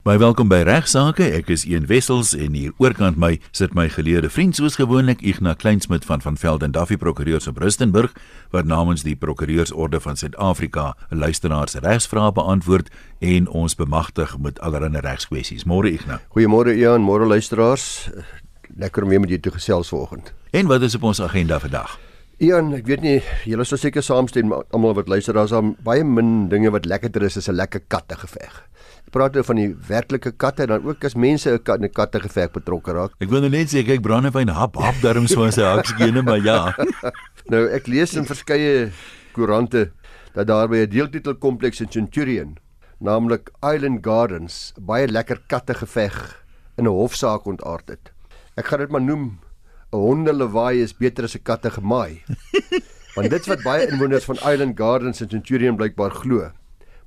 Baie welkom by Regsake. Ek is Ian Wessels en hier oorkant my sit my geleerde vriend soos gewoonlik Ignas Kleinsmid van van Velden Duffy Prokureurs op Rustenburg wat namens die Prokureursorde van Suid-Afrika 'n luisteraar se regsvrae beantwoord en ons bemagtig met allerlei regskwessies. Môre Ignas. Goeiemôre Ian, môre luisteraars. Lekker om weer met julle te gesels vanoggend. En wat is op ons agenda vandag? Ian, ek weet nie, julle sal seker saamstem almal wat luister, daar's baie min dinge wat lekkerder is as 'n lekker katte geveg praat nou van die werklike katte dan ook as mense 'n kat 'n katte geveg betrokke raak. Ek wil nou net sê kyk brandewyn hap hap darm so as hy haksgene maar ja. nou ek lees in verskeie koerante dat daar by 'n deeltitel kompleks in Centurion, naamlik Island Gardens, baie lekker katte geveg in 'n hofsaak ontaard het. Ek gaan dit maar noem 'n hondelewaai is beter as 'n katte gemaai. Want dit's wat baie inwoners van Island Gardens in Centurion blykbaar glo.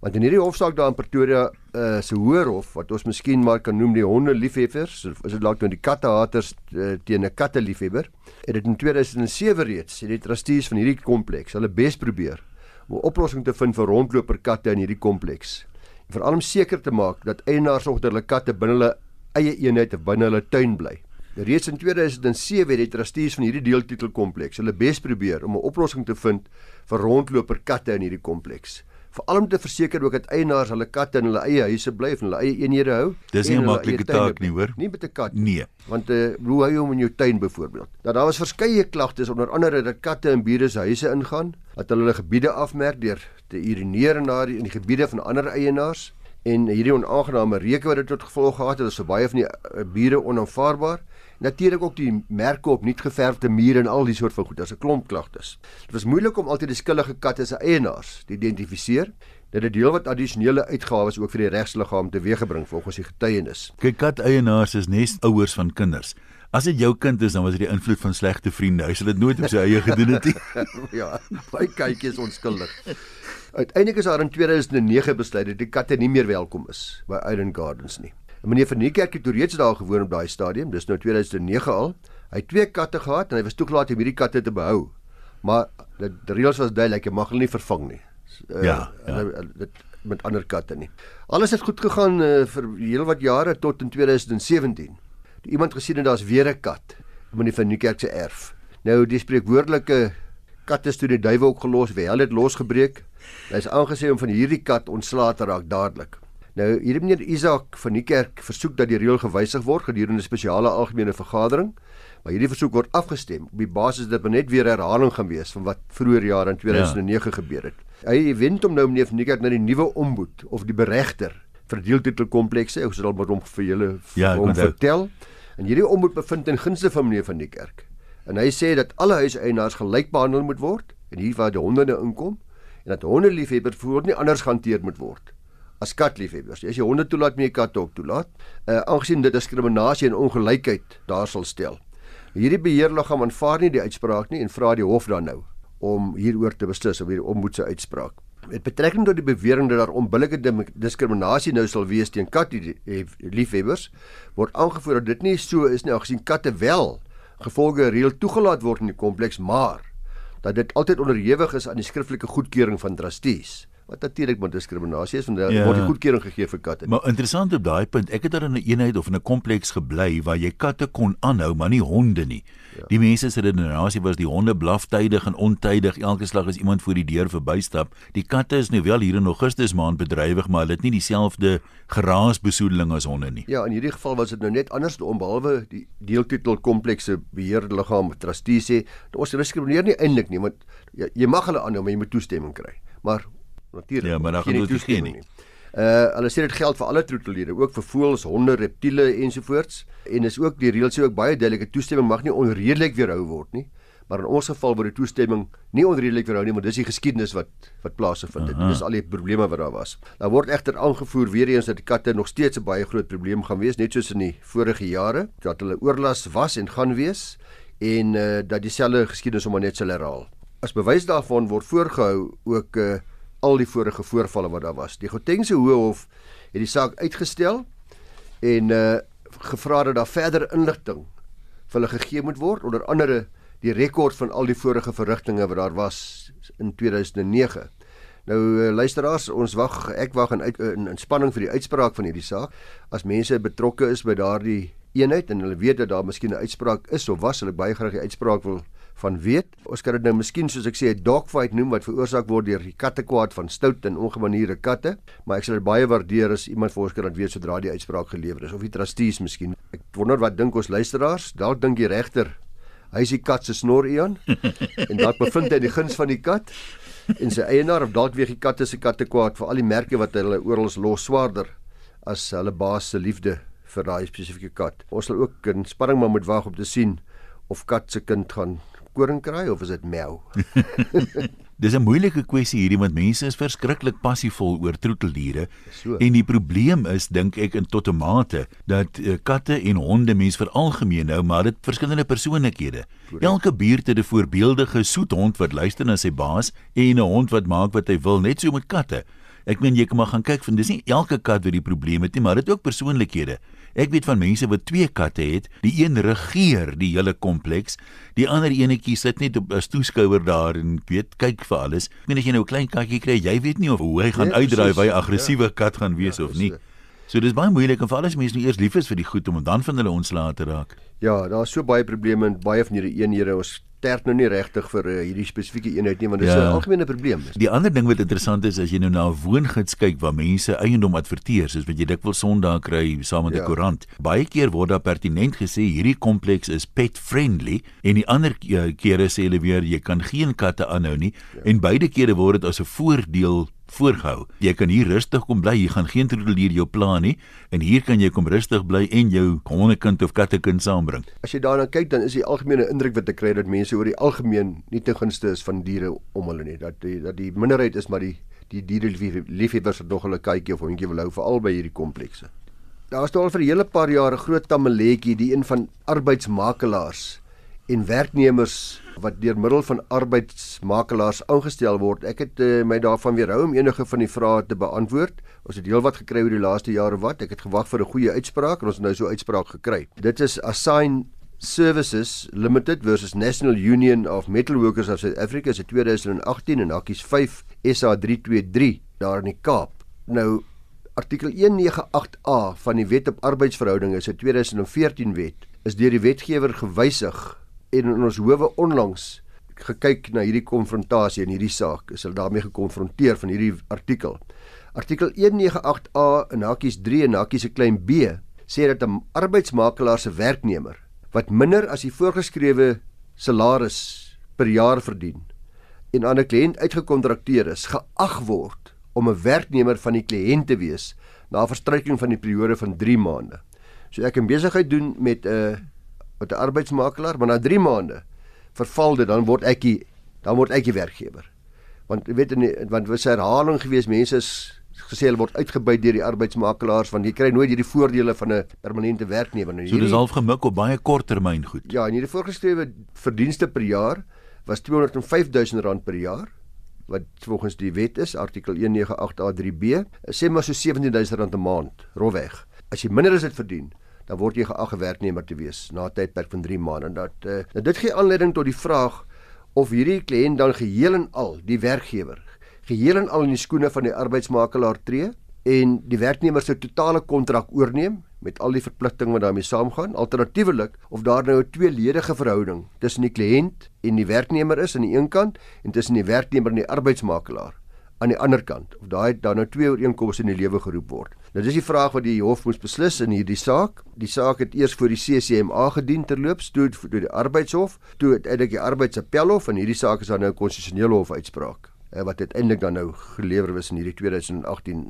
Want in hierdie hofsaak daar in Pretoria uh, se hoër hof wat ons miskien maar kan noem die honde liefhebbers, is dit dalk nou die kattehaters uh, teen 'n katte liefhebber. Het dit in 2007 reeds het die trustees van hierdie kompleks hulle bes probeer om 'n oplossing te vind vir rondloper katte in hierdie kompleks. Veral om seker te maak dat eienaars ogter hulle katte binne hulle eie eenheid of binne hulle tuin bly. Reeds in 2007 het die trustees van hierdie deeltitel kompleks hulle bes probeer om 'n oplossing te vind vir rondloper katte in hierdie kompleks veral om te verseker ook dat eienaars hulle katte in hulle eie huise bly in hulle eie eenhede hou. Dis nie 'n maklike taak nie, hoor. Nie met 'n kat nie. Nee. Want uh, hoe hou jy hom in jou tuin byvoorbeeld? Nou daar was verskeie klagtes onder andere dat katte in bure se huise ingaan, dat hulle hulle gebiede afmerk deur te urineer in daardie in die gebiede van ander eienaars en hierdie onaangename reuke wat dit tot gevolg gehad het, is vir baie van die uh, bure onaanvaarbaar. Natuurlik ook die merke op nuut geverfde mure en al die soort van goed. Daar's 'n klomp klagtes. Dit was moeilik om altyd die skuldige katte se eienaars te identifiseer. Dit het deel wat addisionele uitgawes ook vir die regsliggaam teweeggebring volgens die getuienis. Kyk, kat eienaars is nes ouers van kinders. As dit jou kind is, dan was dit die invloed van slegte vriende. Hy sal dit nooit op sy eie gedoen het nie. ja, baie kykies onskuldig. Uiteindelik is daar in 2009 besluit dat die katte nie meer welkom is by Island Gardens nie. En meneer van Niekerk het reeds daar gewoon op daai stadium, dis nou 2009 al. Hy het twee katte gehad en hy was toegelaat om hierdie katte te behou. Maar die reëls was duidelik, jy mag hulle nie vervang nie. Uh, ja, ja. dit met ander katte nie. Alles het goed gegaan uh, vir heelwat jare tot in 2017. Die iemand gesien het daar's weer 'n kat in meneer van Niekerk se erf. Nou die spreekwoordelike katte is toe die duiwel ook gelos, wel het losgebreek. Hy is aangesê om van hierdie kat ontslae te raak dadelik. Nou hier meneer Isak van die kerk versoek dat die reël gewysig word gedurende 'n spesiale algemene vergadering. Maar hierdie versoek word afgestem op die basis dat dit net weer herhaling gaan wees van wat vroeër jare in 2009 ja. gebeur het. Hy wend hom nou meneer van die kerk na die nuwe ombud of die beregter vir deeltitel komplekse. Ek sal maar hom vir julle ja, om vertel. En hierdie ombud bevind in gunste van meneer van die kerk. En hy sê dat alle huiseienaars gelyk behandel moet word en hier waar die honde inkom en dat hondeliefhebbers voort nie anders gehanteer moet word as katliefhebbers. As jy honde toelaat, moet jy katte ook toelaat. Uh aangesien dit diskriminasie en ongelykheid daar sal stel. Hierdie beheerliggaam aanvaar nie die uitspraak nie en vra die hof dan nou om hieroor te beslis of hierdie omboed se uitspraak. Met betrekking tot die bewering dat daar onbillike diskriminasie nou sal wees teen katliefhebbers, word aangevoer dat dit nie so is nie, aangesien katte wel gevolge reël toegelaat word in die kompleks, maar dat dit altyd onderhewig is aan die skriftelike goedkeuring van trustees wat natuurlik met diskriminasie is want daar ja. word die goedkeuring gegee vir katte. Maar interessant op daai punt, ek het daar in 'n eenheid of in 'n kompleks gebly waar jy katte kon aanhou, maar nie honde nie. Ja. Die mense se redenasie was die honde blaf tydig en ontydig elke slag as iemand voor die deur verbystap. Die katte is nou wel hier in Augustus maand bedrywig, maar hulle het nie dieselfde geraasbesoedeling as honde nie. Ja, in hierdie geval was dit nou net anders om behalwe die deeltitel komplekse beheerliggaam trustee sê, ons diskrimineer nie eintlik nie, want jy, jy mag hulle aanhou, maar jy moet toestemming kry. Maar natuurlik. Ja, maar dan gaan dit geen nie. Uh hulle sê dit geld vir alle troeteldiere, ook vir voëls, honde, reptiele ensovoorts. En is ook die reël sê ook baie duidelike toestemming mag nie onredelik weerhou word nie. Maar in ons geval word die toestemming nie onredelik weerhou nie, maar dis die geskiedenis wat wat plaasgevind het. Dis al die probleme wat daar was. Daar word egter aangevoer weer eens dat die katte nog steeds 'n baie groot probleem gaan wees, net soos in die vorige jare, dat hulle oorlas was en gaan wees en uh dat dieselfde geskiedenis om net sal herhaal. As bewys daarvan word voorgehou ook uh al die vorige voorvalle wat daar was. Die Gautengse Hooghof het die saak uitgestel en uh gevra dat daar verder inligting vir hulle gegee moet word onder andere die rekord van al die vorige verrigtinge wat daar was in 2009. Nou uh, luisteraars, ons wag, ek wag in uit, in, in spanning vir die uitspraak van hierdie saak. As mense betrokke is by daardie eenheid en hulle weet dat daar miskien 'n uitspraak is of was, hulle baie graag die uitspraak wil van weet. Ons kan dit nou miskien soos ek sê 'n dogfight noem wat veroorsaak word deur die kattekwaad van stout en ongemanierde katte, maar ek sal dit baie waardeer as iemand vir ons kan laat weet sodra die uitspraak gelewer is of die trustees miskien. Ek wonder wat dink ons luisteraars? Dalk dink die regter hy is die kat se snor Ian en dalk bevind hy die guns van die kat en sy eienaar of dalk weeg die katte se katte kwaad vir al die merke wat hulle oral los swaarder as hulle baas se liefde vir daai spesifieke kat. Ons sal ook in spanning maar moet wag om te sien of kat se kind gaan koring kry of is dit mel? Dis 'n moeilike kwessie hierdie want mense is verskriklik passievol oor troeteldiere. So. En die probleem is dink ek in tot 'n mate dat uh, katte en honde mense veralgemeen nou maar dit verskillende persoonlikhede. Elke buurt het 'n voorbeeldige soet hond wat luister na sy baas en 'n hond wat maak wat hy wil, net so met katte. Ek meen jy kan maar gaan kyk van dis nie elke kat wat die probleem het nie, maar dit ook persoonlikhede. Ek weet van mense wat twee katte het, die een regeer die hele kompleks, die ander enetjie sit net op 'n toeskouer daar en weet kyk vir alles. Ek meen as jy nou 'n klein katjie kry, jy weet nie of hoe hy gaan Nee, uitdraai of hy 'n aggressiewe Ja. kat gaan wees Ja, of nie. so. So dis baie moeilik en veral as mense nou eers lief is vir die goed om dan van hulle ontslae te raak. Ja, daar's so baie probleme in baie van hierdie eenhede. Ons sterk nou nie regtig vir uh, hierdie spesifieke eenheid nie want dit is 'n Ja. algemene probleem. Die ander ding wat interessant is as jy nou na 'n woongids kyk waar mense eiendom adverteer, soos wat jy dikwels Sondag kry saam met 'n Ja. koerant. Baie keer word daar pertinent gesê hierdie kompleks is pet friendly en die ander eh, kere sê hulle weer jy kan geen katte aanhou nie ja. en beide kere word dit as 'n voordeel voorgehou. Jy kan hier rustig kom bly, jy gaan geen troeteldier jou pla nie en hier kan jy kom rustig bly en jou hondekind of kattekind saambring. As jy daarna kyk, dan is die algemene indruk wat ek kry dat mense oor die algemeen nie ten gunste is van diere om hulle nie. Dat die dat die minderheid is maar die die diereliefhebbers wat nog hulle kykie of hondjie wil hou veral by hierdie komplekse. Daar nou al vir 'n hele paar jare groot tamaletjie die een van arbeidsmakelaars en werknemers wat deur middel van arbeidsmakelaars aangestel word. Ek het uh, my daarvan weerhou om enige van die vrae te beantwoord. Ons het heelwat gekry oor die laaste jare wat. Ek het gewag vir 'n goeie uitspraak en ons het nou so 'n uitspraak gekry. Dit is Assign Services Limited versus National Union of Metal Workers of South Africa se 2018 en hakkies 5 SA 323 daar in die Kaap. Nou artikel 198A van die Wet op Arbeidsverhoudinge se 2014 wet is deur die wetgewer gewysig en in ons howe onlangs gekyk na hierdie konfrontasie en hierdie saak is hulle daarmee gekonfronteer van hierdie artikel. Artikel 198A in hakkies 3 en hakkies 'n klein b sê dat 'n arbeidsmakelaar se werknemer wat minder as die voorgeskrewe salaris per jaar verdien en aan 'n kliënt uitgekontrakteer is, geag word om 'n werknemer van die kliënt te wees na verstryking van die periode van 3 maande. So ek kan besigheid doen met 'n uh, met 'n arbeidsmakelaar, maar na 3 maande verval dit, dan word ek die dan word ek die werkgewer. Want jy weet in die, want was herhaling gewees, mense is gesê hulle word uitgebuit deur die arbeidsmakelaars want jy kry nooit hierdie voordele van 'n permanente werknemer nie. So dis half gemik op baie korttermyn goed. Ja, en hierdie voorgeskrewe verdienste per jaar was 205 000 rand per jaar wat volgens die wet is artikel 198A3B sê maar so 17 000 rand 'n maand rofweg. As jy minder as dit verdien, dan word jy geag 'n werknemer te wees na 'n tydperk van 3 maande. En dat uh, nou dit gee aanleiding tot die vraag of hierdie kliënt dan geheel en al die werkgewer geheel en al in die skoene van die arbeidsmakelaar tree en die werknemer se totale kontrak oorneem met al die verpligtinge wat daarmee saamgaan. Alternatiefelik of daar nou 'n tweeledige verhouding tussen die kliënt en die werknemer is aan die een kant en tussen die werknemer en die arbeidsmakelaar aan die ander kant of daai dan nou twee ooreenkomste in die lewe geroep word. Nou dis die vraag wat die hof moes beslis in hierdie saak. Die saak het eers voor die CCMA gedien terloops, toe deur die arbeidshof, toe uiteindelik die arbeidsappelhof en hierdie saak is dan nou konstitusionele hof uitspraak wat uiteindelik dan nou gelewer is in hierdie 2018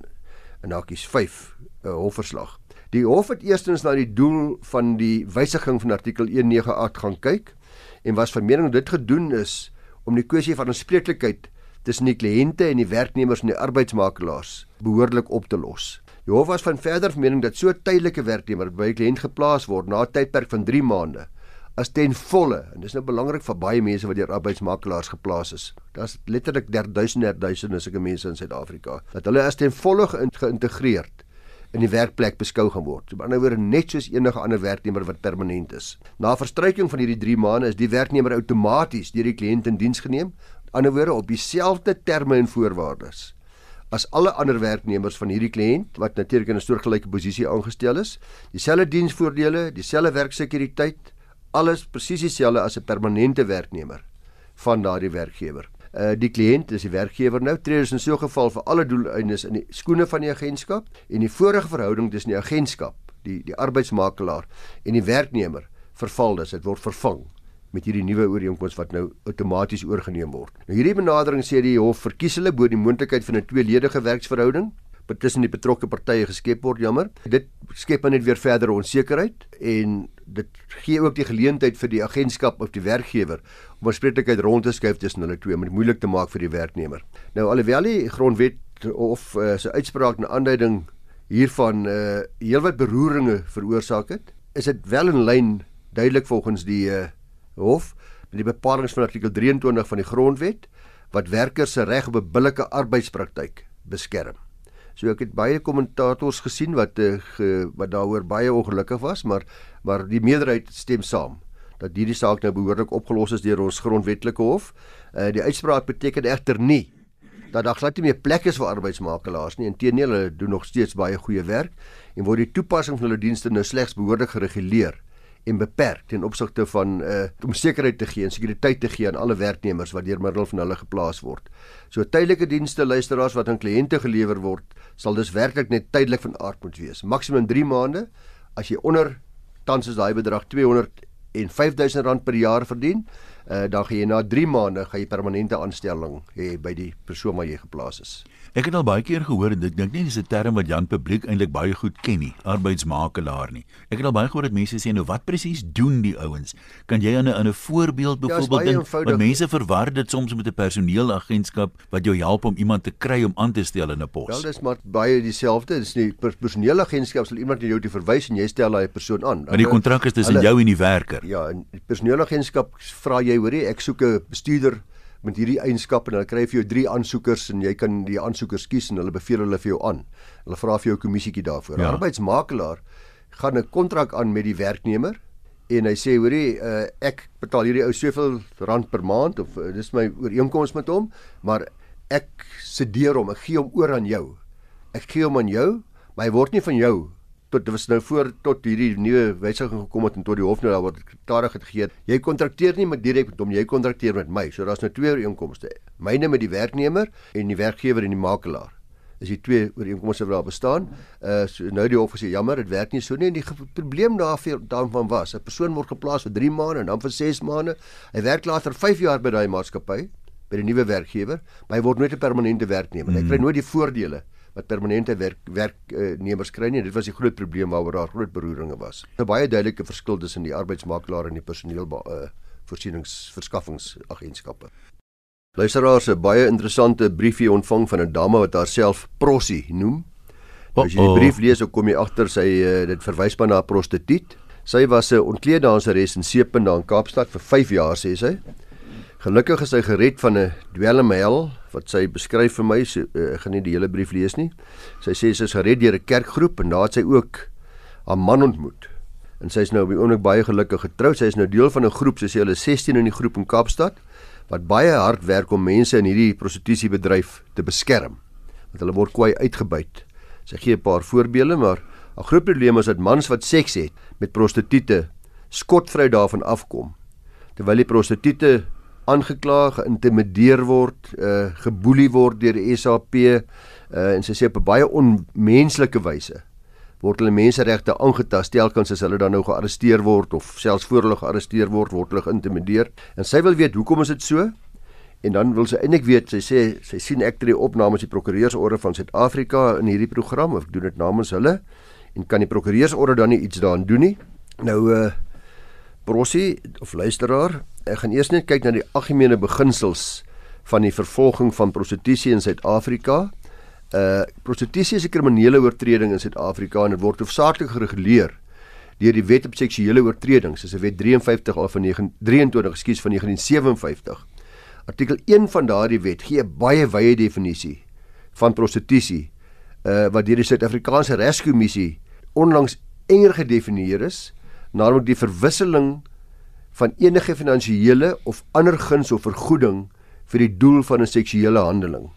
in hakkies 5 'n uh, hofverslag. Die hof het eerstens na die doel van die wysiging van artikel 198 gaan kyk en was van mening dit gedoen is om die kwessie van aanspreeklikheid tussen die kliënte en die werknemers en die arbeidsmakelaars behoorlik op te los. Die hof was van verder van mening dat so 'n tydelike werknemer by 'n kliënt geplaas word na 'n tydperk van 3 maande as ten volle en dis nou belangrik vir baie mense wat deur arbeidsmakelaars geplaas is. Daar's letterlik derduisende duisende sulke mense in Suid-Afrika dat hulle as ten volle geïntegreerd in die werkplek beskou gaan word. So, aan die ander woorde net soos enige ander werknemer wat permanent is. Na verstryking van hierdie 3 maande is die werknemer outomaties deur die kliënt in diens geneem. Ander woorde op dieselfde terme en voorwaardes as alle ander werknemers van hierdie kliënt wat natuurlik in 'n soortgelyke posisie aangestel is, dieselfde diensvoordele, dieselfde werksekuriteit, alles presies dieselfde as 'n permanente werknemer van daardie werkgewer. Uh die kliënt is die werkgewer nou tree dus in so 'n geval vir alle doeleindes in die skoene van die agentskap en die vorige verhouding tussen die agentskap, die die arbeidsmakelaar en die werknemer verval dus, dit word vervang met hierdie nuwe ooreenkoms wat nou outomaties oorgeneem word. Nou hierdie benadering sê die hof verkies hulle bo die moontlikheid van 'n tweeledige werksverhouding tussen die betrokke partye geskep word, jammer. Dit skep net weer verdere onsekerheid en dit gee ook die geleentheid vir die agentskap of die werkgewer om 'n spreeklikheid rond te skuif tussen hulle twee om dit moeilik te maak vir die werknemer. Nou alhoewel die grondwet of uh, sy uitspraak 'n aanduiding hiervan uh heelwat beroeringe veroorsaak het, is dit wel in lyn duidelik volgens die uh Hof met die bepalinge van artikel 23 van die Grondwet wat werkers se reg op 'n billike arbeidspraktyk beskerm. So ek het baie kommentators gesien wat uh, ge, wat daaroor baie ongelukkig was, maar maar die meerderheid stem saam dat hierdie saak nou behoorlik opgelos is deur ons grondwetlike hof. Uh die uitspraak beteken egter nie dat daar glad nie meer plek is vir arbeidsmakelaars nie. Inteendeel, hulle doen nog steeds baie goeie werk en word die toepassing van hulle dienste nou slegs behoorlik gereguleer en beperk ten opsigte van uh om sekerheid te gee en sekuriteit te gee aan alle werknemers wat deur middel van hulle geplaas word. So tydelike dienste luisteraars wat aan kliënte gelewer word, sal dus werklik net tydelik van aard moet wees. Maksimum 3 maande as jy onder tans is daai bedrag 200 en 5000 rand per jaar verdien, uh, dan gaan jy na 3 maande gaan jy permanente aanstelling hê by die persoon waar jy geplaas is. Ek het al baie keer gehoor en ek dink nie dis 'n term wat Jan publiek eintlik baie goed ken nie, arbeidsmakelaar nie. Ek het al baie gehoor dat mense sê nou wat presies doen die ouens? Kan jy in 'n in 'n voorbeeld Ja, byvoorbeeld baie dink want mense verwar dit soms met 'n personeelagentskap wat jou help om iemand te kry om aan te stel in 'n pos. Wel dis maar baie dieselfde. Dis nie per- personeelagentskap sal iemand na jou toe verwys en jy stel daai persoon aan. Maar die kontrak is tussen jou en die werker. Ja, die personeelagentskap vra jy hoorie, ek soek 'n bestuurder met hierdie eienskappe en hulle kry vir jou 3 aansoekers en jy kan die aansoekers kies en hulle beveel hulle vir jou aan. Hulle vra vir jou 'n kommissietjie daarvoor. Ja. Arbeidsmakelaar gaan 'n kontrak aan met die werknemer en hy sê hoorie, uh, ek betaal hierdie ou soveel rand per maand of uh, dis my ooreenkoms met hom, maar ek sedeer hom, ek gee hom oor aan jou. Ek gee hom aan jou, maar hy word nie van jou tot dit was nou voor tot hierdie nuwe wysiging gekom het en tot die hof nou daar word klarig het gegee. Jy kontrakteer nie met direk met hom, jy kontrakteer met my. So daar's nou twee ooreenkomste. Myne met die werknemer en die werkgewer en die makelaar. Is die twee ooreenkomste wat daar bestaan. Uh so nou die hof gesê jammer, dit werk nie so nie en die probleem daarvoor daarvan was, 'n persoon word geplaas vir 3 maande en dan vir 6 maande. Hy werk later 5 jaar by daai maatskappy by die nuwe werkgewer, maar hy word nooit 'n permanente werknemer. Mm. Hy kry nooit die voordele wat permanente werk werknemers kry nie. Dit was die groot probleem waaroor daar groot beroeringe was. 'n Baie duidelike verskil tussen die arbeidsmakelaar en die personeel uh, voorsieningsverskaffingsagentskappe. Luisteraars, 'n baie interessante briefie ontvang van 'n dame wat haarself Prossie noem. Nou, As jy die brief lees, dan kom jy agter sy uh, dit verwys maar na 'n prostituut. Sy was 'n ontkleeddanseres in Seepunt daar in Kaapstad vir 5 jaar sê sy. Gelukkig is sy gered van 'n dwelmhel wat sy beskryf vir my. So, uh, ek gaan nie die hele brief lees nie. Sy sê sy is gered deur 'n kerkgroep en daar het sy ook haar man ontmoet. En sy is nou op die oomblik baie gelukkig getroud. Sy is nou deel van 'n groep, sy sê hulle is 16 in die groep in Kaapstad wat baie hard werk om mense in hierdie prostitusiebedryf te beskerm. Want hulle word kwai uitgebuit. Sy gee 'n paar voorbeelde, maar 'n groot probleem is dat mans wat seks het met prostituie skotvry daarvan afkom. Terwyl die prostituie aangekla, geïntimideer word, uh geboelie word deur die SAP uh en sy sê op 'n baie onmenslike wyse word hulle menseregte aangetast telkens as hulle dan nou gearresteer word of selfs voor hulle gearresteer word word hulle geïntimideer. En sy wil weet hoekom is dit so? En dan wil sy eintlik weet sy sê sy sien ek tree op namens die prokureursorde van Suid-Afrika in hierdie program of ek doen dit namens hulle en kan die prokureursorde dan nie iets daaraan doen nie? Nou uh Brossie of luisteraar, ek gaan eers net kyk na die algemene beginsels van die vervolging van prostitusie in Suid-Afrika. Uh prostitusie is 'n kriminele oortreding in Suid-Afrika en dit word hoofsaaklik gereguleer deur die Wet op Seksuele Oortredings, dis 'n wet 53 al van 9 23, ekskuus van 1957. Artikel 1 van daardie wet gee 'n baie wye definisie van prostitusie uh wat deur die Suid-Afrikaanse Regskommissie onlangs enger gedefinieer is, naamlik die verwisseling van enige finansiële of ander guns of vergoeding vir die doel van 'n seksuele handeling.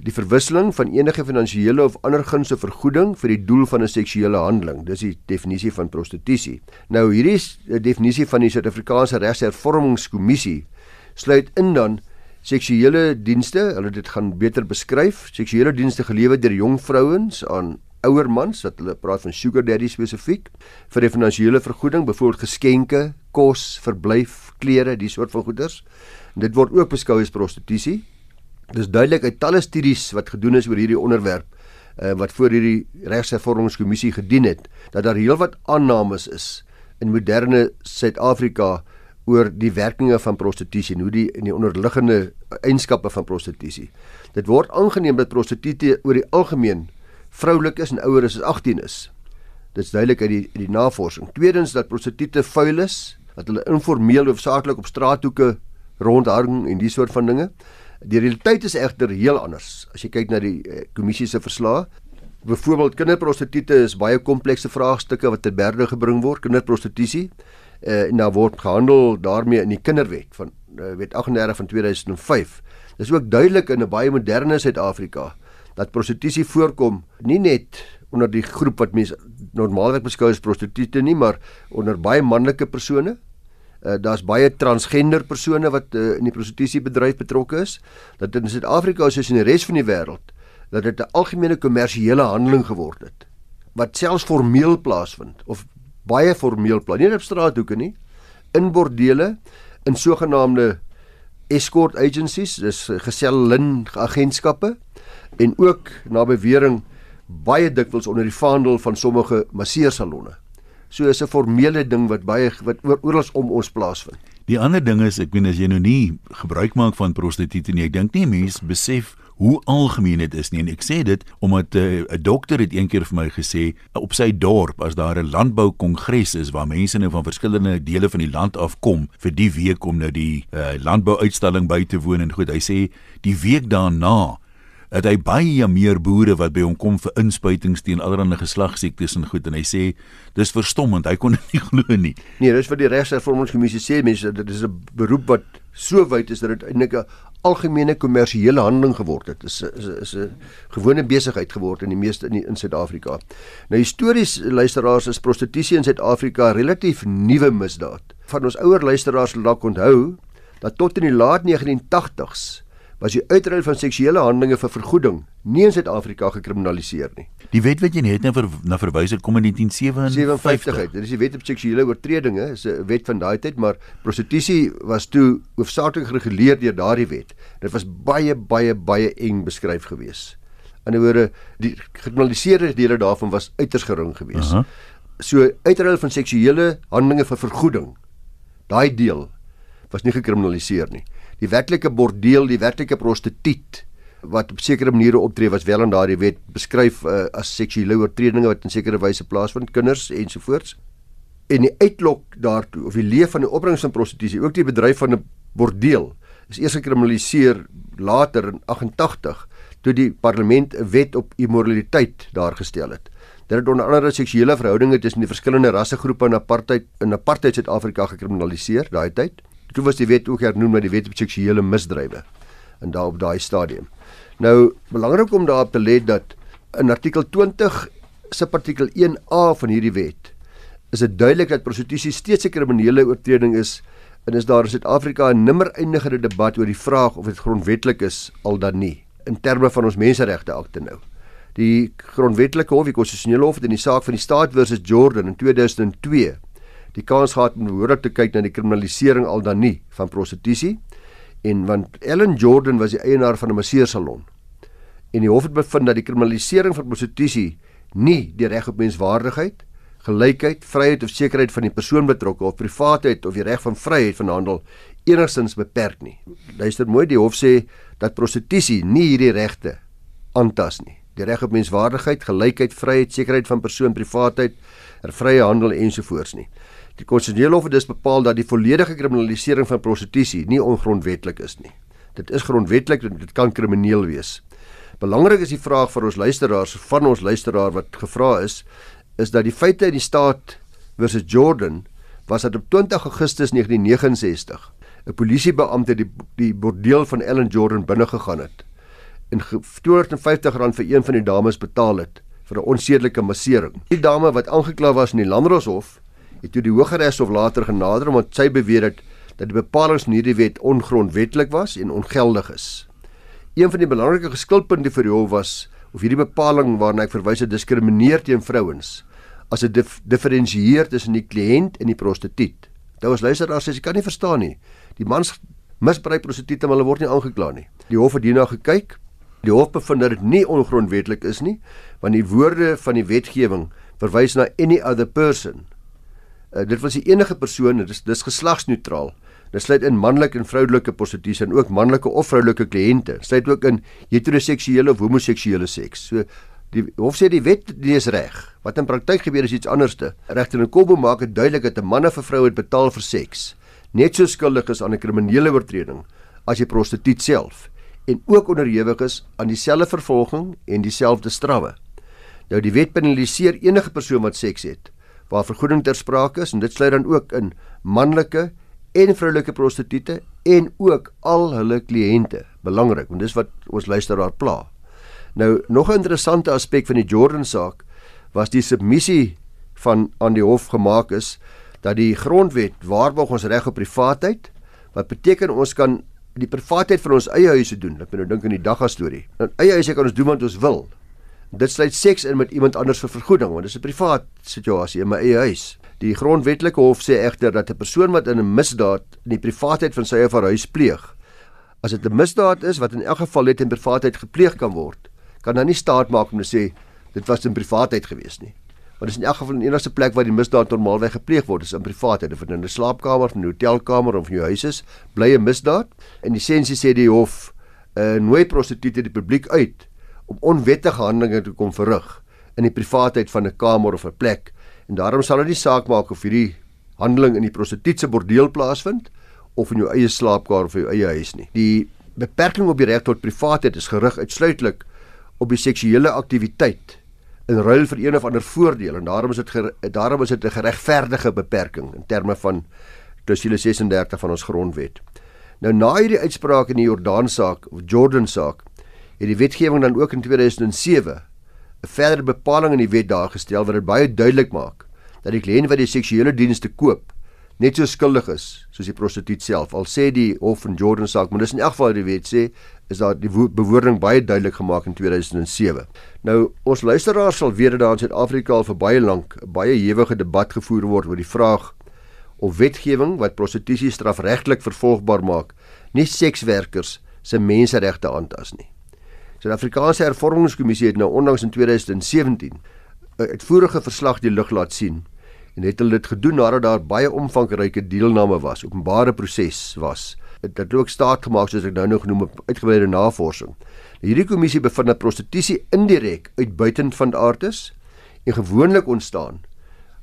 Die verwisseling van enige finansiële of ander gunste vergoeding vir die doel van 'n seksuele handeling. Dis die definisie van prostitusie. Nou hierdie is 'n definisie van die Suid-Afrikaanse Regshervormingskommissie sluit in dan seksuele dienste, hulle dit gaan beter beskryf, seksuele dienste gelewer deur jong vrouens aan ouer mans wat hulle praat van sugar daddy spesifiek vir die finansiële vergoeding, byvoorbeeld geskenke, kos, verblyf, klere, die soort van goederes. Dit word ook beskou as prostitusie. Dis duidelik uit talle studies wat gedoen is oor hierdie onderwerp uh, wat voor hierdie regshervormingskommissie gedien het dat daar heelwat aannames is in moderne Suid-Afrika oor die werkinge van prostitusie en hoe die en die onderliggende eienskappe van prostitusie. Dit word aangeneem dat prostituie oor die algemeen vroulik is en ouer as 18 is. Dit is duidelik uit die uit die navorsing. Tweedens dat prostituie vuil is, dat hulle informeel hoofsaaklik op straathoeke rondhang en die soort van dinge. Die realiteit is egter heel anders. As jy kyk na die eh, kommissie se verslae, byvoorbeeld kinderprostituie is baie komplekse vraagstukke wat te berde gebring word, kinderprostitusie. Eh, en daar word gehandel daarmee in die kinderwet van uh, wet 38 van 2005. Dis ook duidelik in 'n baie moderne Suid-Afrika dat prostitusie voorkom nie net onder die groep wat mense normaalweg beskou as prostituie nie, maar onder baie manlike persone. Uh, Daar's baie transgender persone wat uh, in die prostitusiebedryf betrokke is. Dat in Suid-Afrika soos in die res van die wêreld dat dit 'n algemene kommersiële handeling geword het wat selfs formeel plaasvind of baie formeel plaas, nie op straathoeke nie, in bordele, in sogenaamde escort agencies, dis gesellin agentskappe en ook na bewering baie dikwels onder die vaandel van sommige masseursalonne. So is 'n formele ding wat baie wat oral om ons plaasvind. Die ander ding is, ek weet as jy nou nie gebruik maak van prostituie nie, ek dink nie mense besef hoe algemeen dit is nie en ek sê dit omdat eh, 'n uh, dokter het eendag vir my gesê op sy dorp as daar 'n landboukongres is waar mense nou van verskillende dele van die land afkom vir die week om nou die uh, landbouuitstalling by te woon en goed hy sê die week daarna het hy baie meer boere wat by hom kom vir inspuitings teen allerlei geslagsiektes en goed en hy sê dis verstommend hy kon dit nie glo nie. Nee, dis vir die regshervormingskommissie sê mense dit is 'n beroep wat so wyd is dat dit eintlik 'n algemene kommersiële handeling geword het. Is is is 'n gewone besigheid geword in die meeste in in Suid-Afrika. Nou histories luisteraars is prostitusie in Suid-Afrika relatief nuwe misdaad. Van ons ouer luisteraars sal dalk onthou dat tot in die laat 1980s was die uitruil van seksuele handelinge vir vergoeding nie in Suid-Afrika gekriminaliseer nie. Die wet wat jy net nou ver, na verwys het kom in 1957 uit. Dit is die wet op seksuele oortredinge, is 'n wet van daai tyd, maar prostitusie was toe hoofsaaklik gereguleer deur daardie wet. Dit was baie baie baie eng beskryf geweest. In 'n woorde, die gekriminaliseerde dele daarvan was uiters gering geweest. Uh -huh. So uitruil van seksuele handelinge vir vergoeding. Daai deel was nie gekriminaliseer nie die werklike bordeel, die werklike prostituut wat op sekere maniere optree was wel in daardie wet beskryf uh, as seksuele oortredinge wat in sekere wyse plaasvind kinders ensovoorts. En die uitlok daartoe of die leef van die opbrengs van prostitusie ook die bedryf van 'n bordeel is eers gekriminaliseer later in 88 toe die parlement 'n wet op immoraliteit daar gestel het. Dit het onder andere seksuele verhoudinge tussen die verskillende rassegroepe in apartheid in apartheid Suid-Afrika gekriminaliseer daai tyd Toe was die wet ook hernoem na die wet op seksuele misdrywe en daar op daai stadium. Nou belangrik om daarop te let dat in artikel 20 subartikel 1A van hierdie wet is dit duidelik dat prostitusie steeds 'n kriminele oortreding is en is daar in Suid-Afrika 'n nimmer eindigende debat oor die vraag of dit grondwetlik is al dan nie in terme van ons menseregte akte nou. Die grondwetlike hof, die konstitusionele hof het in die saak van die staat versus Jordan in 2002 die kans gehad om behoorlik te kyk na die kriminalisering al dan nie van prostitusie en want Ellen Jordan was die eienaar van 'n masseursalon en die hof het bevind dat die kriminalisering van prostitusie nie die reg op menswaardigheid, gelykheid, vryheid of sekerheid van die persoon betrokke of privaatheid of die reg van vryheid van handel enigstens beperk nie. Luister mooi, die hof sê dat prostitusie nie hierdie regte aantas nie. Die reg op menswaardigheid, gelykheid, vryheid, sekerheid van persoon, privaatheid, vrye handel ensovoorts nie. Die konstitusionele hof het dus bepaal dat die volledige kriminalisering van prostitusie nie ongrondwetlik is nie. Dit is grondwetlik en dit kan krimineel wees. Belangrik is die vraag vir ons luisteraars, van ons luisteraar wat gevra is, is dat die feite in die staat versus Jordan was dat op 20 Augustus 1969 'n Polisiebeampte die die bordeel van Ellen Jordan binne gegaan het en R250 vir een van die dames betaal het vir 'n onsedelike massering. Die dame wat aangekla was in die Landdroshof het toe die Hooggeregshof later genader omdat sy beweer het dat die bepalinge in hierdie wet ongrondwettig was en ongeldig is. Een van die belangrike geskilpunte vir die hof was of hierdie bepaling waarna ek verwys het diskrimineer teen vrouens as dit dif diferensieer tussen die kliënt en die prostituut. Nou as luisteraar sê jy kan nie verstaan nie. Die mans misbruik prostituie maar hulle word nie aangekla nie. Die hof het hierna gekyk. Die hof bevind dat dit nie ongrondwettig is nie, want die woorde van die wetgewing verwys na any other person. Uh, dit was die enige persoon, dit is dis geslagsneutraal. Dit sluit in manlike en vroulike prostitusie en ook manlike of vroulike kliënte. Sluit ook in heteroseksuele of homoseksuele seks. So die hof sê die wet dis reg. Wat in praktyk gebeur is iets anderste. Regter in Kobo maak dit duidelik dat 'n man of 'n vrou het betaal vir seks net so skuldig is aan 'n kriminele oortreding as die prostituut self en ook onderhewig is aan dieselfde vervolging en dieselfde strawwe. Nou die wet penaliseer enige persoon wat seks het waar vergoeding ter sprake is en dit sluit dan ook in manlike en vroulike prostituie en ook al hulle kliënte. Belangrik, want dis wat ons luisteraar pla. Nou nog 'n interessante aspek van die Jordan saak was die submissie van aan die hof gemaak is dat die grondwet waarborg ons reg op privaatheid wat beteken ons kan die privaatheid van ons eie huise doen. Ek moet nou dink aan die dagga storie. In eie huise kan ons doen wat ons wil. Dit sluit seks in met iemand anders vir vergoeding want dit is 'n privaat situasie in my eie huis. Die grondwetlike hof sê egter dat 'n persoon wat in 'n misdaad in die privaatheid van sy of haar huis pleeg, as dit 'n misdaad is wat in elk geval net in privaatheid gepleeg kan word, kan dan nie staat maak om te sê dit was in privaatheid gewees nie. Want dit is in elk geval die enigste plek waar die misdaad normaalweg gepleeg word, is in privaatheid, of in 'n slaapkamer, 'n hotelkamer of in jou huis is, bly 'n misdaad. En die sensie sê die hof uh, nooi prostituie die publiek uit om onwettige handelinge te kom verrig in die privaatheid van 'n kamer of 'n plek En daarom sal dit nie saak maak of hierdie handeling in die prostituutse bordeel plaasvind of in jou eie slaapkamer of jou eie huis nie. Die beperking op die reg tot privaatheid is gerig uitsluitlik op die seksuele aktiwiteit in ruil vir een of ander voordeel en daarom is dit daarom is dit 'n geregverdige beperking in terme van Klausul 36 van ons grondwet. Nou na hierdie uitspraak in die Jordaan saak of Jordan saak het die wetgewing dan ook in 2007 'n verdere bepaling in die wet daar gestel wat dit baie duidelik maak dat die kliënt wat die seksuele dienste koop net so skuldig is soos die prostituut self. Al sê die hof in Jordan saak, maar dis in elk geval die wet sê is daar die bewoording baie duidelik gemaak in 2007. Nou ons luisteraars sal weet dat daar in Suid-Afrika al vir baie lank 'n baie ewige debat gevoer word oor die vraag of wetgewing wat prostitusie strafregtelik vervolgbaar maak, nie sekswerkers se menseregte aantas nie. Suid-Afrikaanse Hervormingskommissie het nou onlangs in 2017 'n uitvoerige verslag die lig laat sien en het hulle dit gedoen nadat daar baie omvangryke deelname was, openbare proses was. Dit het ook staat gemaak soos ek nou nog genoem op uitgebreide navorsing. Nou, hierdie kommissie bevind dat prostitusie indirek uitbuitend van aard is en gewoonlik ontstaan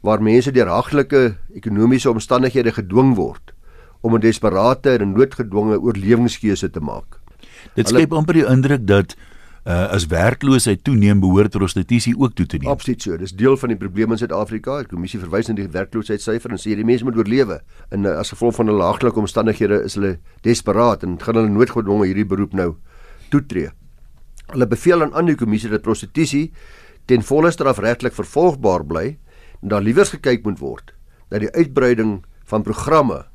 waar mense deur haglike ekonomiese omstandighede gedwing word om 'n desperate en noodgedwonge oorlewingskeuse te maak. Dit skep amper die indruk dat uh, as werkloosheid toeneem behoort prostitusie ook toe te neem. Absoluut so. Dis deel van die probleem in Suid-Afrika. Die kommissie verwys na die werkloosheidsyfer en sê die mense moet oorlewe. En uh, as gevolg van hulle haaglike omstandighede is hulle desperaat en gaan hulle noodgedwonge hierdie beroep nou toetree. Hulle beveel aan aan die kommissie dat prostitusie ten volle strafregtelik vervolgbaar bly en daar liewers gekyk moet word dat die uitbreiding van programme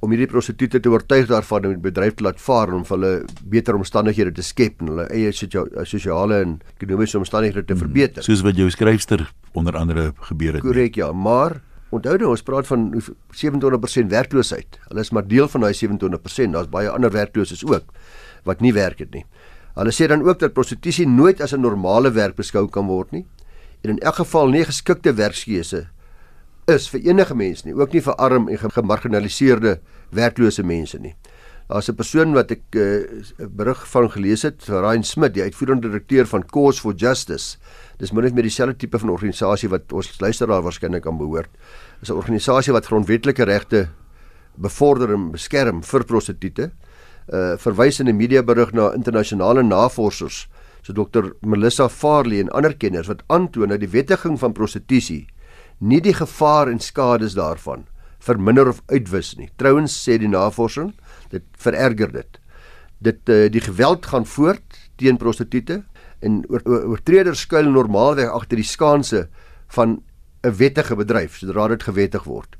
om hierdie prostituie te oortuig daarvan om die bedryf te laat vaar en om hulle beter omstandighede te skep en hulle eie sosiale en ekonomiese omstandighede te hmm, verbeter. Soos wat jou skryfster onder andere gebeur het. Korrek ja, maar onthou nou ons praat van 27% werkloosheid. Hulle is maar deel van daai 27%. Daar's baie ander werklooses ook wat nie werk het nie. Hulle sê dan ook dat prostitusie nooit as 'n normale werk beskou kan word nie en in elk geval nie geskikte werkskeuse is vir enige mens nie, ook nie vir arm en gemarginaliseerde werklose mense nie. Daar's 'n persoon wat ek 'n uh, berig van gelees het, Ryan Smit, die uitvoerende direkteur van Cause for Justice. Dis min of meer dieselfde tipe van organisasie wat ons luisteraar waarskynlik kan behoort. Dis 'n organisasie wat grondwetlike regte bevorder en beskerm vir prostituie. Uh verwys in 'n mediaberig na internasionale navorsers so Dr Melissa Farley en ander kenners wat aantoon dat die wettiging van prostitusie nie die gevaar en skades daarvan verminder of uitwis nie. Trouwens sê die navorsing Dit vererger dit. Dit uh, die geweld gaan voort teen prostituie en oortreders skuil normaalweg agter die skaanse van 'n wettige bedryf sodra dit gewettig word.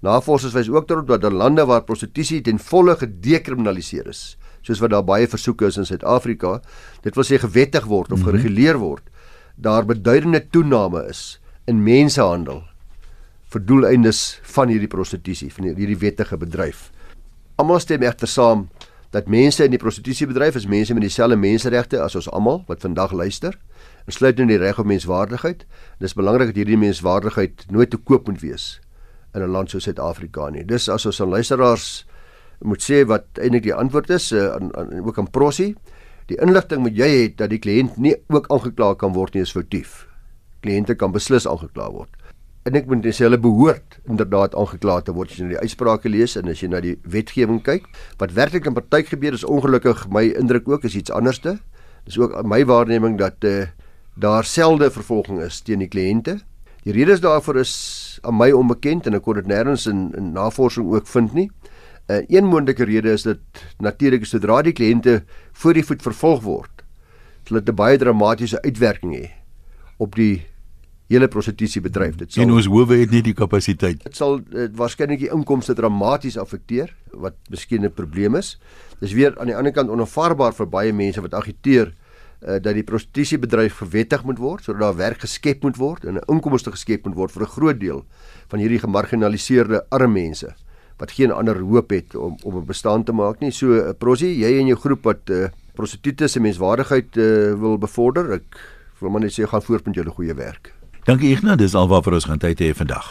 Navorsers wys ook daarop dat in lande waar prostitusie ten volle gedekriminaliseer is, soos wat daar baie versoeke is in Suid-Afrika, dit wil sê gewettig word of mhm. gereguleer word, daar beduidende toename is in mensehandel vir doeleindes van hierdie prostitusie, van hierdie wettige bedryf. Almal stem egter saam dat mense in die prostitusiebedryf is mense met dieselfde menseregte as ons almal wat vandag luister insluit in die reg op menswaardigheid. Dit is belangrik dat hierdie menswaardigheid nooit te koop moet wees in 'n land soos Suid-Afrika nie. Dis as ons aan luisteraars moet sê wat eintlik die antwoord is uh, aan, aan ook aan Prosie. Die inligting moet jy hê dat die kliënt nie ook aangekla kan word nie is foutief. Kliënte kan beslis aangekla word. En ek moet sê hulle behoort inderdaad aangekla te word as jy na die uitsprake lees en as jy na die wetgewing kyk. Wat werklik in partyk gebeur is ongelukkig my indruk ook is iets anderste. Dis ook my waarneming dat uh, daar selde vervolging is teen die kliënte. Die redes daarvoor is aan my onbekend en ek kon dit nêrens in, in navorsing ook vind nie. 'n uh, Een moontlike rede is dat natuurlik sodra die kliënte voor die voet vervolg word, dit 'n baie dramatiese uitwerking hê op die hele prostitusiebedryf. Dit sal En ons hoewe het nie die kapasiteit. Dit sal uh, waarskynlik die inkomste dramaties afekteer wat miskien 'n probleem is. Dis weer aan die ander kant onaanvaarbaar vir baie mense wat agiteer uh, dat die prostitusiebedryf verwettig moet word sodat daar werk geskep moet word en 'n inkomste geskep moet word vir 'n groot deel van hierdie gemarginaliseerde arme mense wat geen ander hoop het om om 'n bestaan te maak nie. So uh, Prosie, jy en jou groep wat uh, prostituie se menswaardigheid uh, wil bevorder, ek wil maar net sê gaan voort met julle goeie werk. Dankie Ignas, dis alwaar vir ons gaan tyd hê vandag.